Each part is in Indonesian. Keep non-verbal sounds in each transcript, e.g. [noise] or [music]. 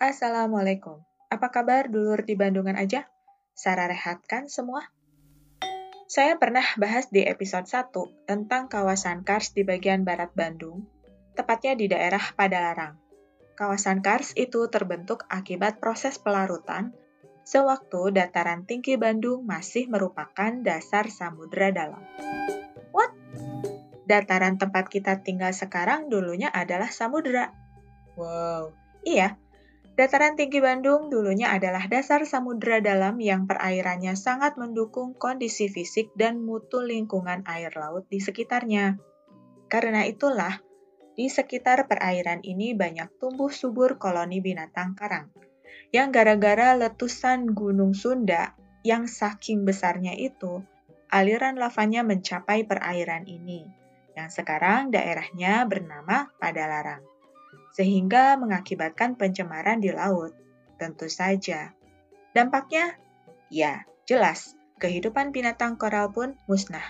Assalamualaikum. Apa kabar dulur di Bandungan aja? Sarah rehat kan semua? Saya pernah bahas di episode 1 tentang kawasan Kars di bagian barat Bandung, tepatnya di daerah Padalarang. Kawasan Kars itu terbentuk akibat proses pelarutan sewaktu dataran tinggi Bandung masih merupakan dasar samudera dalam. What? Dataran tempat kita tinggal sekarang dulunya adalah samudera. Wow, iya, Dataran tinggi Bandung dulunya adalah dasar samudera dalam yang perairannya sangat mendukung kondisi fisik dan mutu lingkungan air laut di sekitarnya. Karena itulah, di sekitar perairan ini banyak tumbuh subur koloni binatang karang, yang gara-gara letusan Gunung Sunda yang saking besarnya itu, aliran lavanya mencapai perairan ini, yang sekarang daerahnya bernama Padalarang sehingga mengakibatkan pencemaran di laut. Tentu saja. Dampaknya? Ya, jelas, kehidupan binatang koral pun musnah.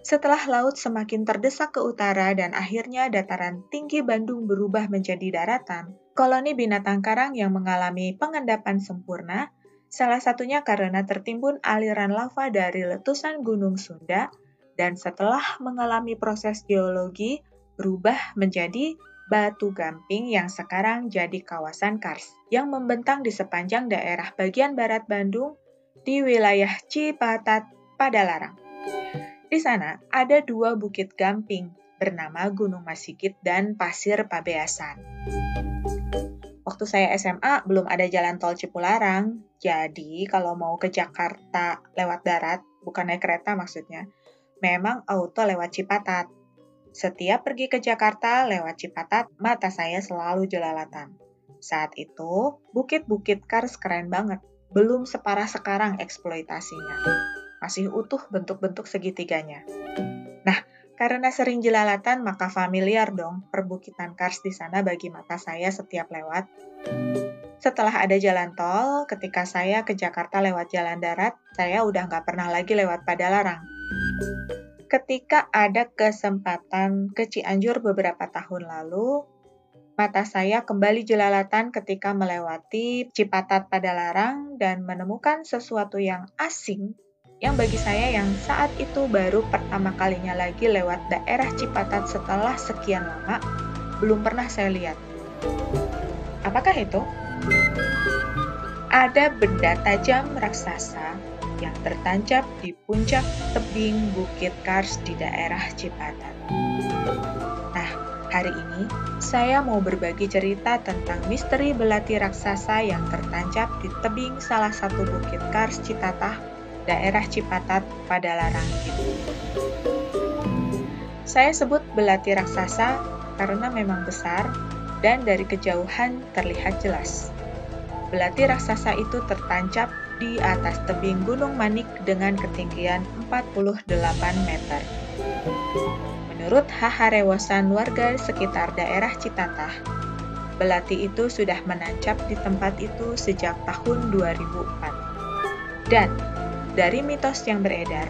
Setelah laut semakin terdesak ke utara dan akhirnya dataran tinggi Bandung berubah menjadi daratan, koloni binatang karang yang mengalami pengendapan sempurna, salah satunya karena tertimbun aliran lava dari letusan Gunung Sunda, dan setelah mengalami proses geologi, berubah menjadi Batu Gamping yang sekarang jadi kawasan Kars, yang membentang di sepanjang daerah bagian barat Bandung di wilayah Cipatat, Padalarang. Di sana ada dua bukit gamping bernama Gunung Masigit dan Pasir Pabeasan. Waktu saya SMA belum ada jalan tol Cipularang, jadi kalau mau ke Jakarta lewat darat, bukan naik kereta maksudnya, memang auto lewat Cipatat. Setiap pergi ke Jakarta lewat Cipatat, mata saya selalu jelalatan. Saat itu, bukit-bukit Kars keren banget. Belum separah sekarang eksploitasinya. Masih utuh bentuk-bentuk segitiganya. Nah, karena sering jelalatan, maka familiar dong perbukitan Kars di sana bagi mata saya setiap lewat. Setelah ada jalan tol, ketika saya ke Jakarta lewat jalan darat, saya udah nggak pernah lagi lewat Padalarang ketika ada kesempatan ke Cianjur beberapa tahun lalu, mata saya kembali jelalatan ketika melewati Cipatat pada Larang dan menemukan sesuatu yang asing yang bagi saya yang saat itu baru pertama kalinya lagi lewat daerah Cipatat setelah sekian lama, belum pernah saya lihat. Apakah itu? Ada benda tajam raksasa yang tertancap di puncak tebing Bukit Kars di daerah Cipatat. Nah, hari ini saya mau berbagi cerita tentang misteri belati raksasa yang tertancap di tebing salah satu Bukit Kars Citatah, daerah Cipatat pada larang itu. Saya sebut belati raksasa karena memang besar dan dari kejauhan terlihat jelas. Belati raksasa itu tertancap di atas tebing Gunung Manik dengan ketinggian 48 meter. Menurut haharewasan warga sekitar daerah Citatah, belati itu sudah menancap di tempat itu sejak tahun 2004. Dan dari mitos yang beredar,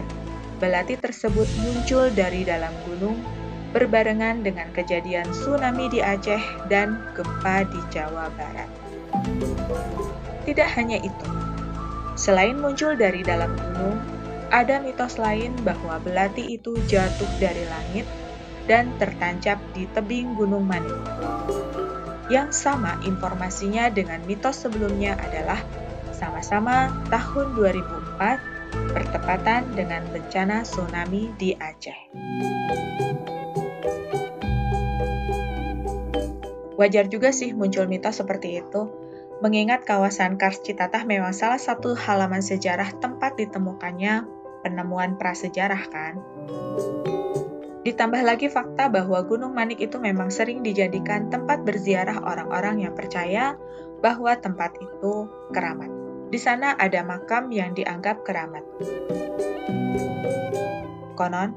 belati tersebut muncul dari dalam gunung berbarengan dengan kejadian tsunami di Aceh dan gempa di Jawa Barat. Tidak hanya itu, Selain muncul dari dalam gunung, ada mitos lain bahwa belati itu jatuh dari langit dan tertancap di tebing Gunung Manik. Yang sama informasinya dengan mitos sebelumnya adalah sama-sama tahun 2004 bertepatan dengan bencana tsunami di Aceh. Wajar juga sih muncul mitos seperti itu, mengingat kawasan Kars Citatah memang salah satu halaman sejarah tempat ditemukannya penemuan prasejarah kan. Ditambah lagi fakta bahwa Gunung Manik itu memang sering dijadikan tempat berziarah orang-orang yang percaya bahwa tempat itu keramat. Di sana ada makam yang dianggap keramat. Konon,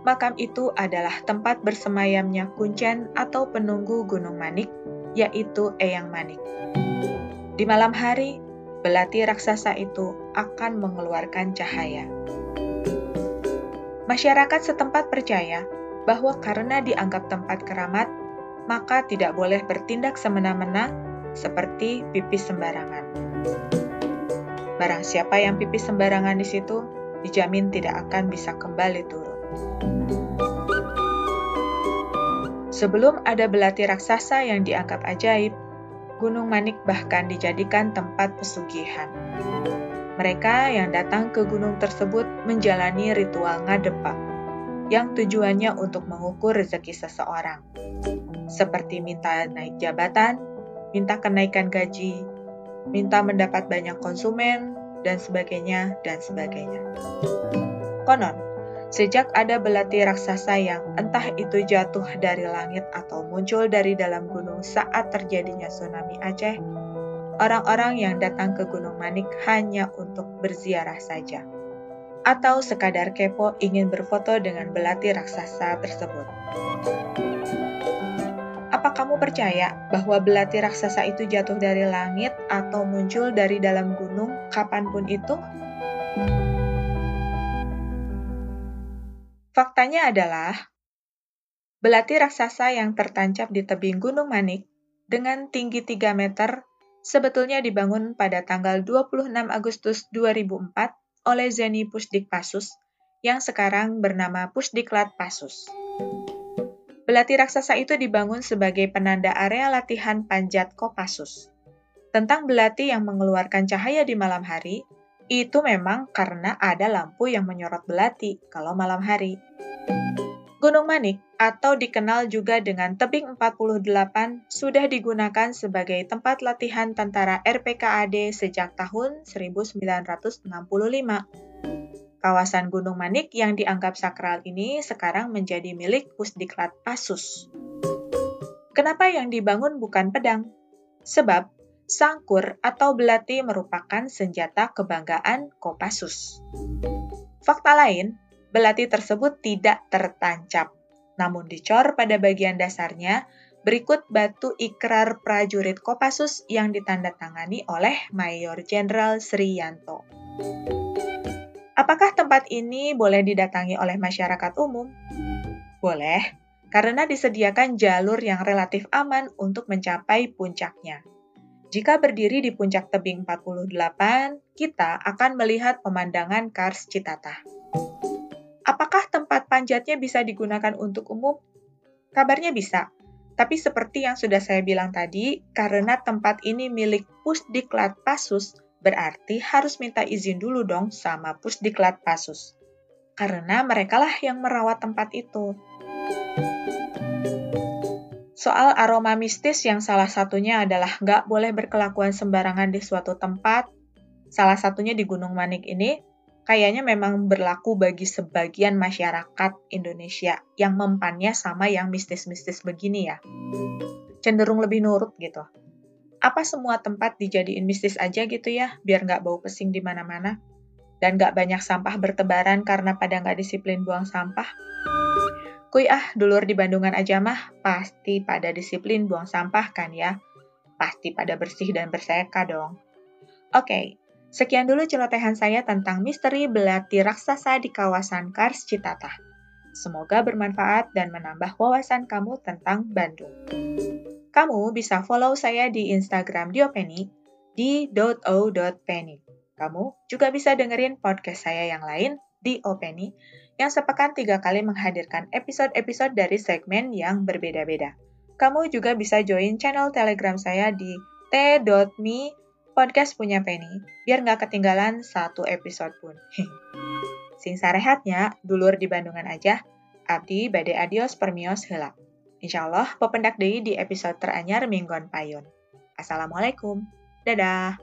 makam itu adalah tempat bersemayamnya kuncen atau penunggu Gunung Manik, yaitu Eyang Manik. Di malam hari, belati raksasa itu akan mengeluarkan cahaya. Masyarakat setempat percaya bahwa karena dianggap tempat keramat, maka tidak boleh bertindak semena-mena seperti pipis sembarangan. Barang siapa yang pipis sembarangan di situ, dijamin tidak akan bisa kembali turun. Sebelum ada belati raksasa yang dianggap ajaib, Gunung Manik bahkan dijadikan tempat pesugihan. Mereka yang datang ke gunung tersebut menjalani ritual ngadepak, yang tujuannya untuk mengukur rezeki seseorang, seperti minta naik jabatan, minta kenaikan gaji, minta mendapat banyak konsumen, dan sebagainya, dan sebagainya. Konon, sejak ada belati raksasa yang entah itu jatuh dari langit atau muncul dari dalam gunung saat terjadinya tsunami Aceh, orang-orang yang datang ke Gunung Manik hanya untuk berziarah saja, atau sekadar kepo ingin berfoto dengan belati raksasa tersebut. Percaya bahwa belati raksasa itu jatuh dari langit atau muncul dari dalam gunung kapan pun itu? Faktanya adalah, belati raksasa yang tertancap di tebing Gunung Manik dengan tinggi 3 meter sebetulnya dibangun pada tanggal 26 Agustus 2004 oleh Zeni Pusdik Pasus, yang sekarang bernama Pusdiklat Pasus. Belati raksasa itu dibangun sebagai penanda area latihan panjat Kopassus. Tentang belati yang mengeluarkan cahaya di malam hari, itu memang karena ada lampu yang menyorot belati kalau malam hari. Gunung Manik atau dikenal juga dengan Tebing 48 sudah digunakan sebagai tempat latihan tentara RPKAD sejak tahun 1965. Kawasan Gunung Manik yang dianggap sakral ini sekarang menjadi milik Pusdiklat Pasus. Kenapa yang dibangun bukan pedang? Sebab sangkur atau belati merupakan senjata kebanggaan Kopassus. Fakta lain, belati tersebut tidak tertancap, namun dicor pada bagian dasarnya berikut batu ikrar prajurit Kopassus yang ditandatangani oleh Mayor Jenderal Sriyanto. Apakah tempat ini boleh didatangi oleh masyarakat umum? Boleh, karena disediakan jalur yang relatif aman untuk mencapai puncaknya. Jika berdiri di puncak tebing 48, kita akan melihat pemandangan Kars Citata. Apakah tempat panjatnya bisa digunakan untuk umum? Kabarnya bisa, tapi seperti yang sudah saya bilang tadi, karena tempat ini milik Pusdiklat Pasus, berarti harus minta izin dulu dong sama Pusdiklat Pasus. Karena merekalah yang merawat tempat itu. Soal aroma mistis yang salah satunya adalah nggak boleh berkelakuan sembarangan di suatu tempat, salah satunya di Gunung Manik ini, kayaknya memang berlaku bagi sebagian masyarakat Indonesia yang mempannya sama yang mistis-mistis begini ya. Cenderung lebih nurut gitu. Apa semua tempat dijadiin mistis aja gitu ya, biar nggak bau pesing di mana-mana? Dan nggak banyak sampah bertebaran karena pada nggak disiplin buang sampah? Kuy ah, dulur di Bandungan aja mah, pasti pada disiplin buang sampah kan ya? Pasti pada bersih dan berseka dong. Oke, okay, Sekian dulu celotehan saya tentang misteri belati raksasa di kawasan Kars Citata. Semoga bermanfaat dan menambah wawasan kamu tentang Bandung. Kamu bisa follow saya di Instagram Diopeni di .o.penny. Kamu juga bisa dengerin podcast saya yang lain di Openi yang sepekan tiga kali menghadirkan episode-episode dari segmen yang berbeda-beda. Kamu juga bisa join channel Telegram saya di t.me podcast punya Penny, biar nggak ketinggalan satu episode pun. [laughs] Sing sarehatnya, dulur di Bandungan aja, abdi bade adios permios helak. Insya Allah, pependak dei di episode teranyar mingguan payun. Assalamualaikum. Dadah.